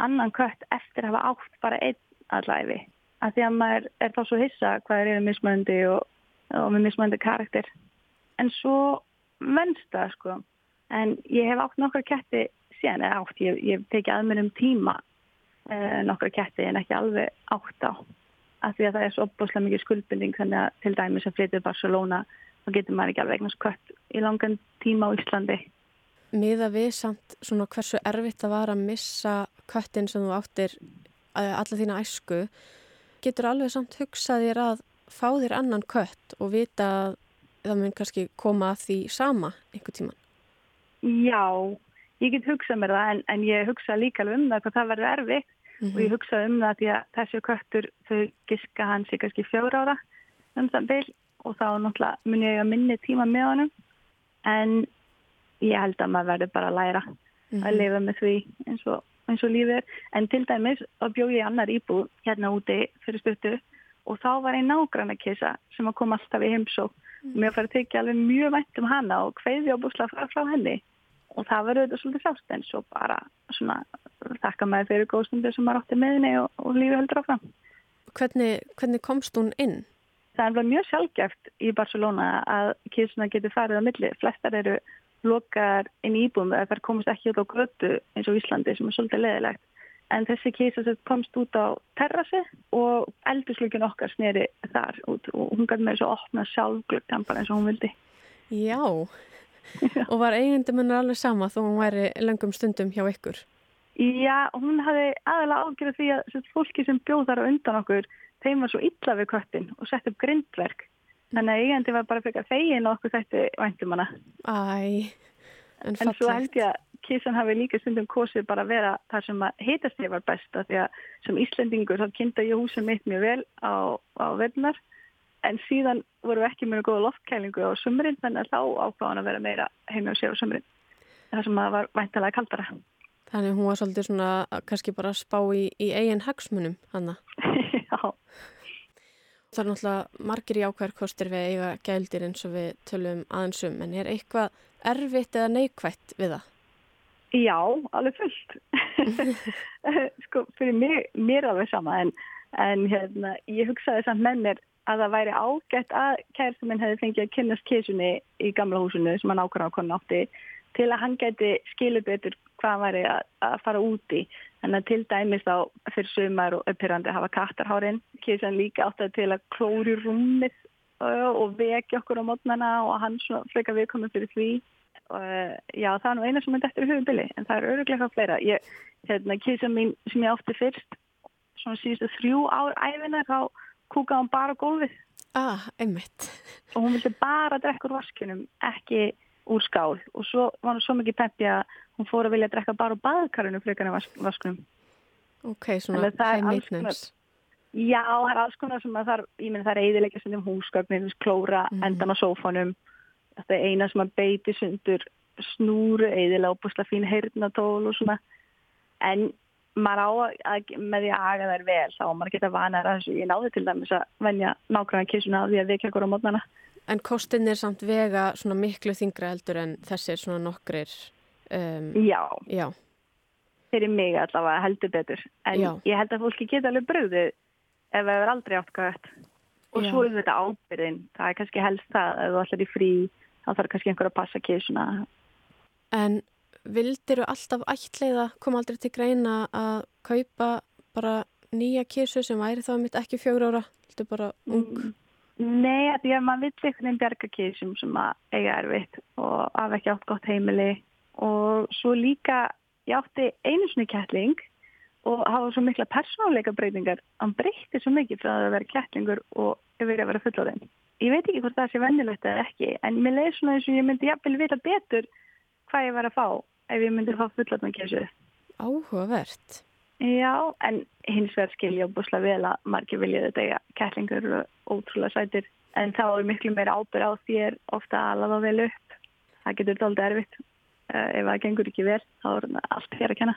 A: annan kött eftir að hafa átt bara einn allæfi. Af því að maður er þá svo hissa hvað þeir eru mismunandi og, og með mismunandi karakter. En svo venst það sko. En ég hef átt nokkra ketti síðan eða átt, ég, ég hef tekið að mér um tíma uh, nokkra ketti en ekki alveg átt á. Af því að það er svo opbúslega mikið skuldbinding þannig að til dæmis að flytja Barcelona þá getur maður ekki alveg eignast kött í langan tíma á Íslandi.
B: miða við samt svona hversu erfitt það var að missa köttin sem þú áttir uh, alla þína æsku, getur alveg samt hugsað þér að fá þér annan kött og vita að það mun kannski koma að því sama einhver tíman.
A: Já, ég get hugsað mér það en, en ég hugsa líka alveg um það hvað það verður erfitt og ég hugsa um það því að þessi köttur þau giska hans í kannski fjóra ára um það bil og þá náttúrulega mun ég að minni tíma með honum. En ég held að maður verður bara að læra að lifa með því eins og, eins og lífið er. En til dæmis þá bjóð ég annar íbúð hérna úti fyrir stuttu og þá var einn nágrann að kissa sem að koma alltaf í heimsók og mér fær að tekja alveg mjög vænt um hana og hveiði á búsla frá, frá henni. Og það var auðvitað svolítið sást en svo bara svona þakka maður fyrir góðstundir sem maður átti með henni og, og lífið heldur áfram.
B: Hvernig, hvernig komst hún inn?
A: Það er alveg mjög sjálfgeft í Barcelona að kísuna getur farið á milli. Flestar eru lokar inn í íbúum eða þær komast ekki út á grötu eins og Íslandi sem er svolítið leðilegt. En þessi kísa sem komst út á terrassi og eldurslugin okkar sneri þar út og hún gæti með þessu opna sjálfglöggan bara eins og hún vildi.
B: Já, og var eigundum hennar alveg sama þó hún væri löngum stundum hjá ykkur.
A: Já, hún hafði aðalega ágjörð því að fólki sem bjóð þar á undan okkur þeim var svo illa við köttin og sett upp grindverk. Þannig að eigandi var bara fyrir fegin og okkur þetta væntum hana.
B: Æ, en
A: En svo held ég að kísan hafi líka stundum kosið bara að vera þar sem að heitast ég var best af því að sem Íslendingur þá kynnta ég húsið mitt mjög vel á, á verðnar en síðan vorum við ekki með góða loftkælingu á sumrin þannig að þá ákváðan að vera meira heima og sér á sumrin það sem að var væntalega kaldara
B: Þannig hún var svolítið svona að kannski bara spá í, í eigin hagsmunum hanna.
A: Já.
B: Það er náttúrulega margir jákvæðar kostir við eiga gældir eins og við tölum aðeins um en er eitthvað erfitt eða neikvætt við það?
A: Já, alveg fullt. sko, fyrir mér, mér alveg sama en, en hérna, ég hugsaði samt með mér að það væri ágætt að kærtum minn hefði fengið að kynnast kísunni í gamla húsinu sem hann ákvæða á konu átti til að hann geti skilu betur hvað væri að, að fara úti. Þannig að til dæmis þá fyrir sumar og uppyrrandi hafa kattarhárin. Kísan líka áttaði til að klóri rúmið uh, og vekja okkur á mótnana og hann svona freka viðkomið fyrir því. Já, það er nú eina sem er dættur í hugubili en það er öruglega hvað fleira. Ég, hérna, kísan mín sem ég átti fyrst, svona síðustu þrjú ár æfinar, þá kúkaði hann bara á gólfið.
B: Ah, einmitt.
A: Og hún vildi bara drekka úr vaskunum, ekki úr skál og svo var hún svo mikið peppi að hún fór að vilja drekka bara baðkarinu frekar en vask, vaskunum.
B: Ok, svona high maintenance.
A: Já, það er alls konar sem að það er, eidilegja sem um húsgögnir, klóra, mm -hmm. endan á sófanum. Þetta er eina sem að beiti sundur snúru, eidilega opusla fín heyrnatól og svona. En maður á að með því að aga þær vel þá maður geta vanar að þessu. Ég náði til dæmis að venja nákvæmlega kissuna af því að vekja okkur á mótnana.
B: En kostin er samt vega svona miklu þingra heldur en þessir svona nokkrir um,
A: Já.
B: Já.
A: Fyrir mig allavega heldur betur. En
B: Já.
A: ég held að fólki geta alveg bröðið ef það er aldrei átt gött. Og
B: Já.
A: svo er þetta ábyrðin. Það er kannski helst það ef þú ætlar í frí þá þarf kannski einhver að passa kissuna.
B: En vildiru alltaf ætleiða koma aldrei til greina að kaupa bara nýja kísu sem væri þá mitt ekki fjögur ára, heldur bara ung?
A: Nei, að því að maður vill einhvern veginn bjarga kísum sem að eiga erfitt og hafa ekki átt gott heimili. Og svo líka ég átti einu svona kettling og hafa svo mikla persónuleika breytingar hann breytti svo mikið frá að vera kettlingur og yfir að vera fullorðin ég veit ekki hvort það sé vennilegt eða ekki en mér leiði svona eins og ég myndi jafnvel vita betur hvað ég var að fá ef ég myndi fá fullorðin kísu
B: Áhugavert.
A: Já, en hins vegar skilja búslega vel að margir vilja þetta eiga. Kettlingur og ótrúlega sætir en þá er miklu meira ábyrð á þér ofta að þá vel upp. Það getur þetta aldrei erfitt. Uh, ef það gengur ekki vel þá er allt þér að kenna.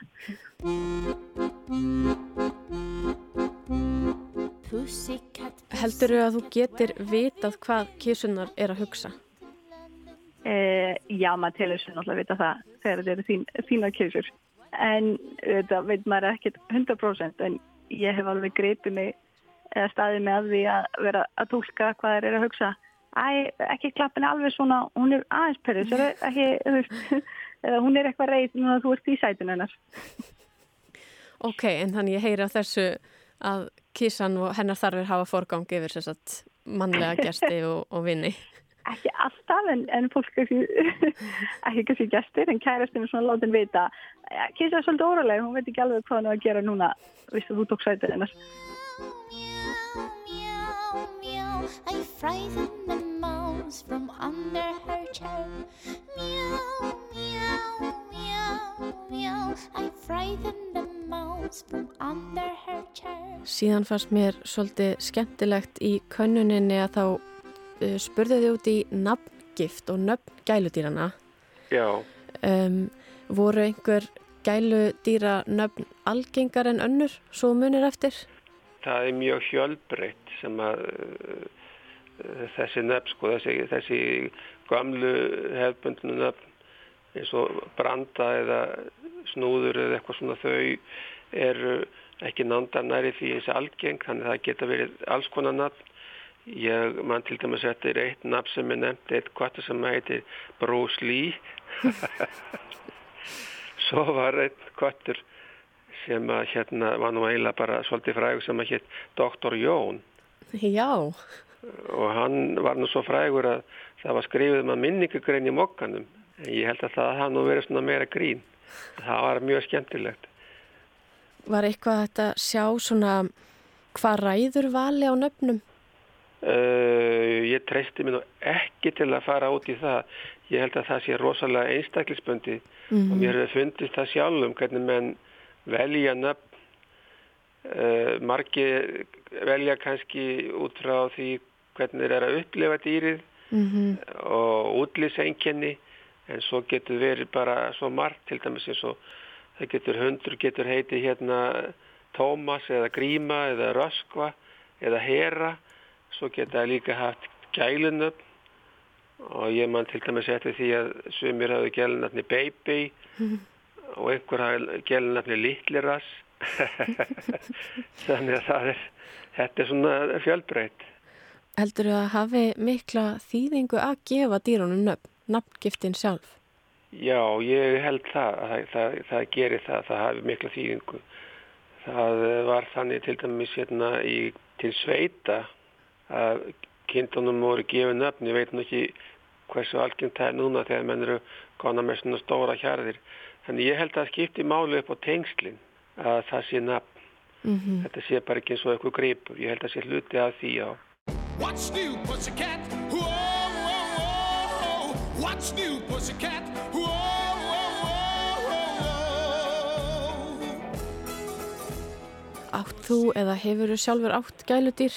B: Heldur að þú getur vitað hvað kísunar er að hugsa?
A: uh, Já, maður telur sér náttúrulega að vita það þegar þetta eru þín, þínar kísur en þetta veit maður ekkert 100% en ég hef alveg greipið mig eða staðið með því að vera að tólka hvað þeir eru að hugsa Æ, ekki klappin alveg svona, hún er aðeins perið, er ekki, þú veist, eða hún er eitthvað reið núna þú ert í sætun hennar.
B: Ok, en þannig ég heyri á þessu að kísan og hennar þarfir hafa forgang yfir að mannlega gesti og, og vinni.
A: Ekki alltaf, en, en fólk ekki, ekki kannski gestir, en kærastinu svona látin vita. Kísa er svolítið óraleg, hún veit ekki alveg hvað hún er að gera núna, vistu þú tók sætun hennar.
R: I frighten the mouse from under her chair. Meow, meow, meow, meow. I frighten the mouse from under her chair.
B: Síðan fannst mér svolítið skemmtilegt í könnuninni að þá spurðu þið út í nafngift og nöfn gæludýrana.
C: Já,
B: Um, voru einhver gæludýra nöfn algengar en önnur svo munir eftir?
C: það er mjög hjölbreytt sem að uh, þessi nöfn, sko, þessi, þessi gamlu hefbundnu nöfn eins og branda eða snúður eða eitthvað svona þau eru ekki nándar næri því eins algeng, þannig að það geta verið alls konar nafn. Ég mann til dæmis að þetta er eitt nafn sem er nefnt, eitt kvartur sem heitir Bruce Lee. Svo var einn kvartur sem að hérna var nú eiginlega bara svolítið frægur sem að hétt Dr. Jón
B: Já,
C: og hann var nú svo frægur að það var skrifið um að minningugrein í mokkanum en ég held að það hafði nú verið svona meira grín það var mjög skemmtilegt
B: var eitthvað að sjá svona hvað ræður vali á nöfnum?
C: Uh, ég treysti mér nú ekki til að fara út í það. Ég held að það sé rosalega einstaklisbundi
B: Mhm.
C: og mér hefur fundist það sjálfum hvernig menn velja nöfn. Uh, margi velja kannski út frá því hvernig þeir eru að upplifa dýrið
B: Mhm.
C: og útlýseinkenni en svo getur verið bara svo margt til dæmis eins og það getur hundur getur heiti hérna Tómas eða Gríma eða Röskva eða Hera svo geta það líka haft gælunöfn og ég man til dæmis eftir því að sumir hafði gælunöfni Baby og einhver hafði gælunöfni Littliras þannig að það er þetta er svona fjölbreytt
B: Heldur þú að hafi mikla þýðingu að gefa dýrunum nöfn, nafngiftin sjálf?
C: Já, ég held það, að það, það, það gerir það, það hafi mikla þýðingu. Það var þannig til dæmis hérna í, til sveita að kindunum voru gefið nöfn, ég veit nú ekki hversu algjönd það er núna þegar menn eru gána með svona stóra hjarðir. Þannig ég held að skipti máli upp á tengslinn að það sé nafn.
B: Mhm.
C: Þetta sé bara ekki eins og eitthvað gripur, ég held að sé hluti af því á.
S: What's new, pussycat? Whoa, whoa, whoa. What's new, pussycat? Whoa, whoa, whoa, whoa.
B: Átt þú eða hefur þú sjálfur átt gæludýr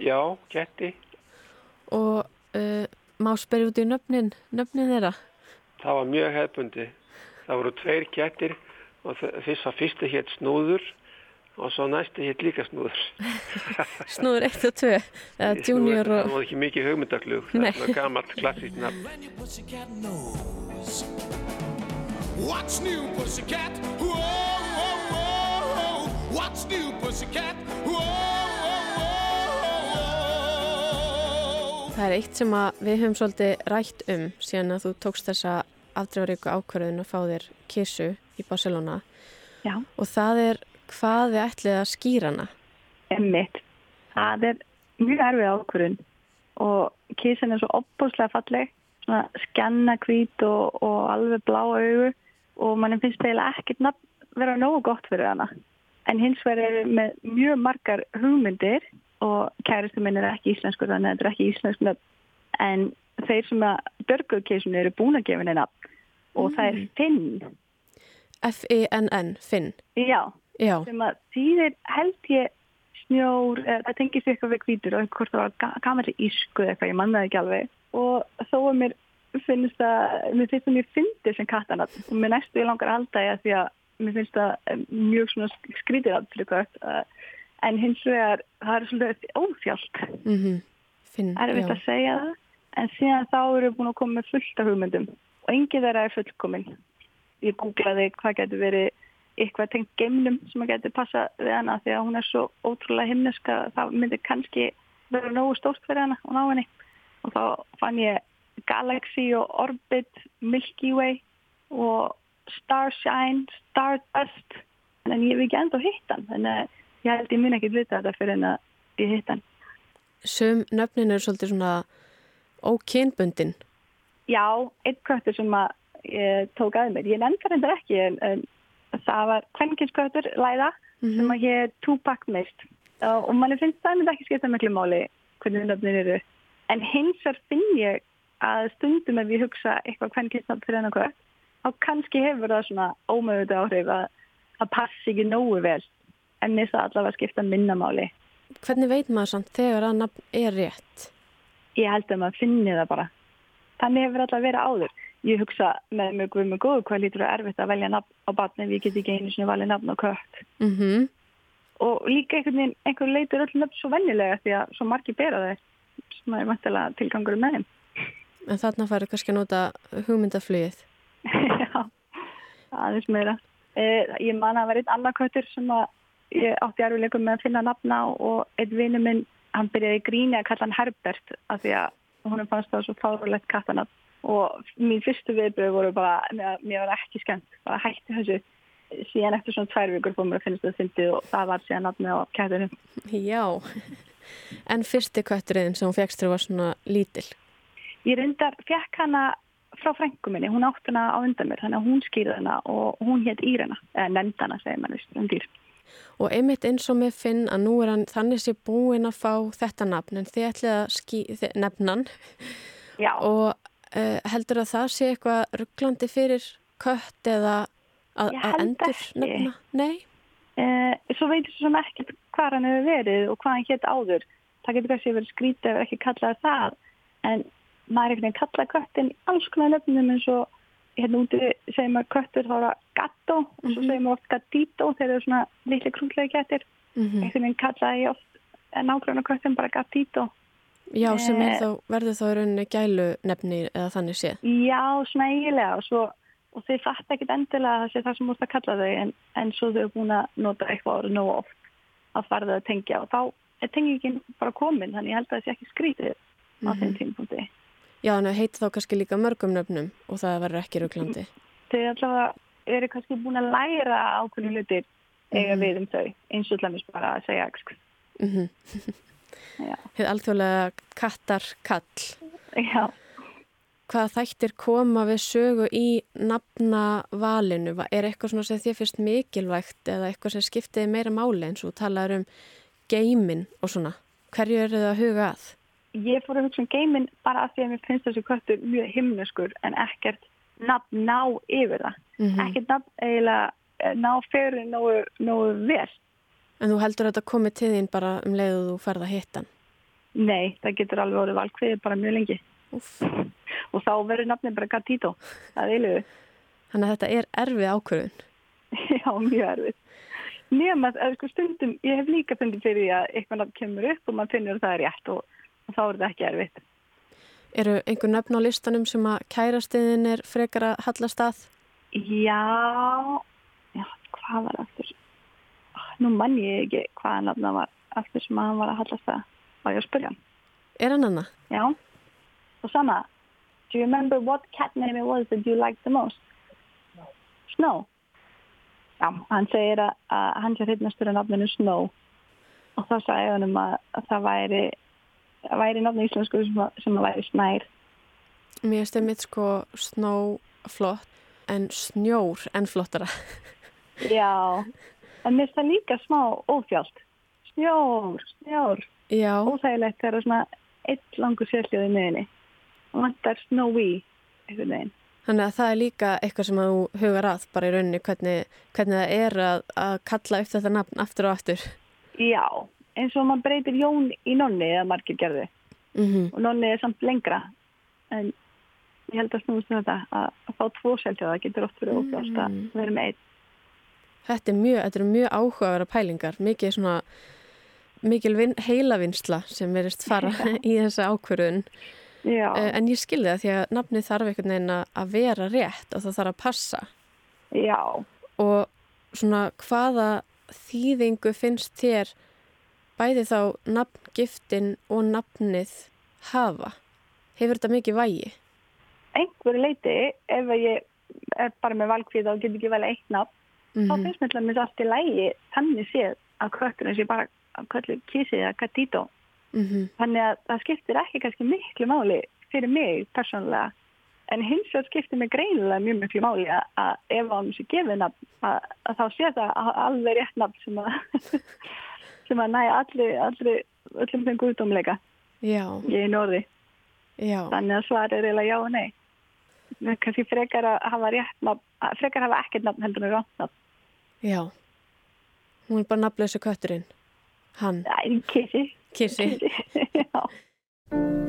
C: Já, ketti,
B: og uh, má spyrja út í nöfnin, nöfnin þeirra?
C: það var mjög hefbundi. Það voru tveir kettir og þ- fyrst að fyrstu hétt snúður og svo næstu hétt líka snúður.
B: Snúður 1 og 2, eða junior
C: Það
B: og...
C: var ekki mikið hugmyndaglug,
B: Nei.
C: það var gamalt klassíkt nafn.
S: What's new, pussycat? Whoa, whoa, whoa. What's new, pussycat? Whoa,
B: Það er eitt sem við höfum svolítið rætt um síðan að þú tókst þessa afdreifaríku ákvarðun að fá þér kissu í Barcelona
A: Já.
B: og það er hvað þið ætlið að skýra hana.
A: Emmitt. Það er mjög erfið ákvörun og kísin er svo opbúslega falleg, svona skjanna hvít og, og alveg blá augu og mann finnst eiginlega ekkert vera nógu gott fyrir hana. En hins vegar er með mjög margar hugmyndir og kæristu minn er ekki íslenskur þannig að þetta er ekki íslensk nafn. En þeir sem að börguðu kísinu eru búin að gefa nafn og það er Finn.
B: F-I-N-N, Finn.
A: Já,
B: Já.
A: sem að þýðir held ég snjór, það tengist eitthvað við hvítur og hvort það var ga- gamalli ísku eða eitthvað, ég manna það ekki alveg og þó að mér finnst það, mér finnst það mjög fyndið sem kattanat og mér næstu ég langar að halda ég að því að mér finnst eh, mjög svona skrítið að fyrir kött uh, en hins vegar það er svolítið óþjált.
B: Mm -hmm.
A: Erfitt að segja það. En síðan þá eru búin að koma með fullt af hugmyndum. Og engið þeirra er fullkomin ég googlaði hvað getur verið eitthvað tengt geimnum sem að getur passa við hana því að hún er svo ótrúlega himneska það myndi kannski vera nógu stórt fyrir hana og ná henni. Og þá fann ég Galaxy og Orbit Milky Way og Starshine, Stardust. En ég hef ekki enda hitt hann. Þannig að ég held ég mun ekki vita þetta fyrir en að ég hitt hann
B: Sum nöfnin eru svolítið svona ókynbundin.
A: Já, einn köttur sem að ég tók að mér. Ég nefndi reyndar ekki en, en það var kvenkinsköttur, Læða, sem að ég Tupac mist. Og, og manni finnst það myndi ekki skipta miklu máli hvernig nöfnin eru. En hins vegar finn ég að stundum ef ég hugsa eitthvað kvenkinsnöfn fyrir hennar kött, þá kannski hefur það svona ómöðuð áhrif að það passi ekki nógu vel. En mér það allavega skipta minna máli.
B: Hvernig veit maður samt þegar að nafn er rétt?
A: Ég held að maður finni það bara. Þannig hefur alltaf verið áður. Ég hugsa með mjög guð með góðu hvað lítur að erfitt að velja nafn á batni ef ég get ekki einu sinni valið nafn á kött.
B: Mm
A: Og líka einhvern veginn, einhver leitur öll nöfn svo venjulega því að svo margir bera þeir sem er vantilega tilgangur með þeim.
B: En þarna færðu kannski að nota hugmyndaflugið.
A: Já, aðeins meira. Eh, ég man að það var einn annar köttur sem að ég átti erfileikum með að finna nafna og einn vinnu minn, hann byrjaði gríni að kalla hann Herbert af því að hún fannst það svo fárulegt kattanafn og mín fyrstu viðbröð voru bara, mér, var ekki skemmt, bara hætti þessu síðan eftir svona tvær vikur fór mér að finnst það fyndið og það var síðan nafnið á kættunum.
B: Já, en fyrsti kötturinn sem hún fegst þegar var svona lítil.
A: Ég reyndar, fekk hana frá frængu minni, hún átt hana á undan mér, þannig að hún skýrði hana og hún hétt Írena, eða nefnd hana, segir dýr.
B: Og einmitt eins og með Finn að nú er hann þannig sé búinn að fá þetta nafn en þið ætlið að ský, þið, nefnan
A: Já.
B: og uh, heldur að það sé eitthvað rugglandi fyrir kött eða að, að endur
A: ekki.
B: nefna? Nei?
A: Eh, svo veitur sem ekkert hvað hann hefur verið og hvað hann hétt áður. það getur kannski verið skrítið ef ekki kallaði það en maður einhvern veginn kallaði köttin alls konar nöfnum eins og hérna úti segir maður köttur þá er það gatto og svo
B: Mhm.
A: segir maður oft gattito þegar það eru svona litli krúllegi kettir
B: Mhm.
A: einhvern veginn kallaði ég oft nákvæmna köttin bara gattito
B: Já, sem er
A: Eh,
B: þá, verður þá í rauninni gælu nefni eða þannig séð.
A: Já, svona eiginlega og, svo, og þau fatt ekkit endilega að það sé það sem múst að kalla þau en, en svo þau eru búin að nota eitthvað orðið nógu oft að fara þau að tengja og þá er tengingin bara komin þannig ég held að það sé ekki skrítið á þeim
B: Mhm.
A: tímpunkti.
B: Já, en það heiti þá kannski líka mörgum nöfnum og það verður ekki rauglandi.
A: Þau allavega eru kannski búin að læra ákveðinu hlutir eiga
B: Mhm.
A: við um þau eins og allavega bara að segja sko.
B: Mm
A: Já.
B: Þið alþjóðlega kattar kall.
A: Já.
B: Hvaða þættir koma við sögu í nafnavalinu? Va- Er eitthvað svona sem þið finnst mikilvægt eða eitthvað sem skiptiði meira máli eins og talaður um geimin og svona? Hverju eru þið að huga að?
A: Ég fór að hugsa um geiminn bara af því að mér finnst þessi köttur mjög himneskur en ekkert nafn ná yfir það.
B: Mhm.
A: Ekkert nafn eiginlega eh, ná fyrir nógu, nógu vel.
B: En þú heldur að þetta komið til þín bara um leið og þú ferð að hitta hann?
A: Nei, það getur alveg orðið valkviðið bara mjög lengi.
B: Úff.
A: Og þá verður nafnið bara Gatito. Það er eiluðu.
B: Þannig að þetta er erfið ákvörðun.
A: Já, mjög erfið. Nefn að sko, stundum, ég hef líka fundið fyrir því að eitthvað nafn kemur upp og maður finnur að það er rétt og, og þá er það ekki erfitt.
B: Eru einhver nöfn á listanum sem að kærastiðin er frekar að hallast að?
A: Já, já, hvað var aftur? Ah, Nú mann ég ekki hvaða nafn það var aftur sem að hann var að hallast það. Var ég að spyrja hann?
B: Er hann hana?
A: Já. Og sama, do you remember what cat name it was that you liked the most? Snow. Já, hann segir að, að hann sé hreitnastur af nafninu Snow. Og þá sagði hann um að, að það væri, að væri nafni íslensku sem, að- sem að væri snær.
B: Mér finnst einmitt sko snó flott en snjór enn flottara.
A: Já, en mér finnst það líka smá óþjált. Snjór, snjór.
B: Já.
A: Óþægilegt þegar það er svona eitt langur sérhljóð í miðinni. Og vantar snowy, einhvern veginn.
B: Þannig að það er líka eitthvað sem að þú hugar að bara í rauninni hvernig, hvernig það er að, að kalla upp þetta nafn aftur og aftur.
A: Já, eins og maður breytir Jón í nonni eða margir gerði.
B: Mm
A: Og nonni er samt lengra. En ég held að snúast um þetta að, að fá tvo sérhljóða getur oft verið óþjált að vera með einn.
B: Þetta er mjög, þetta eru mjög áhugavera pælingar, mikið svona, mikil vin, heilavinsla sem verist fara í þessa ákvörðun.
A: Já.
B: Eh, En ég skilði það því að nafnið þarf einhvern veginn að vera rétt og það þarf að passa.
A: Já.
B: Og svona hvaða þýðingu finnst þér bæði þá nafngiftin og nafnið hafa? Hefur þetta mikið vægi?
A: Einhverju leiti, ef ég er bara með valkvíða og get ekki vel eitt nafn, þá
B: Mhm.
A: finnst mér dæmis allt í lægi þannig séð að kötturinn sé bara að köllu kísi eða gatító.
B: Mhm.
A: Þannig að það skiptir ekki kannski miklu máli fyrir mig persónulega. En hins vegar skiptir mig greinilega mjög miklu máli að, að ef hann sé gefið nafn, að, að þá sé það alveg rétt nafn sem að, sem að næja allir, allir, öllum þeim guðdómleika í einu orði.
B: Já.
A: Þannig að svar er eiginlega já og nei. Men kannski frekar að hafa rétt nafn, frekar að hafa ekkert nafn heldur en rátt nafn.
B: Já. Hún er bara nafnlösu kötturinn. Hann.
A: Æ, kissi.
B: Kissi.
A: já.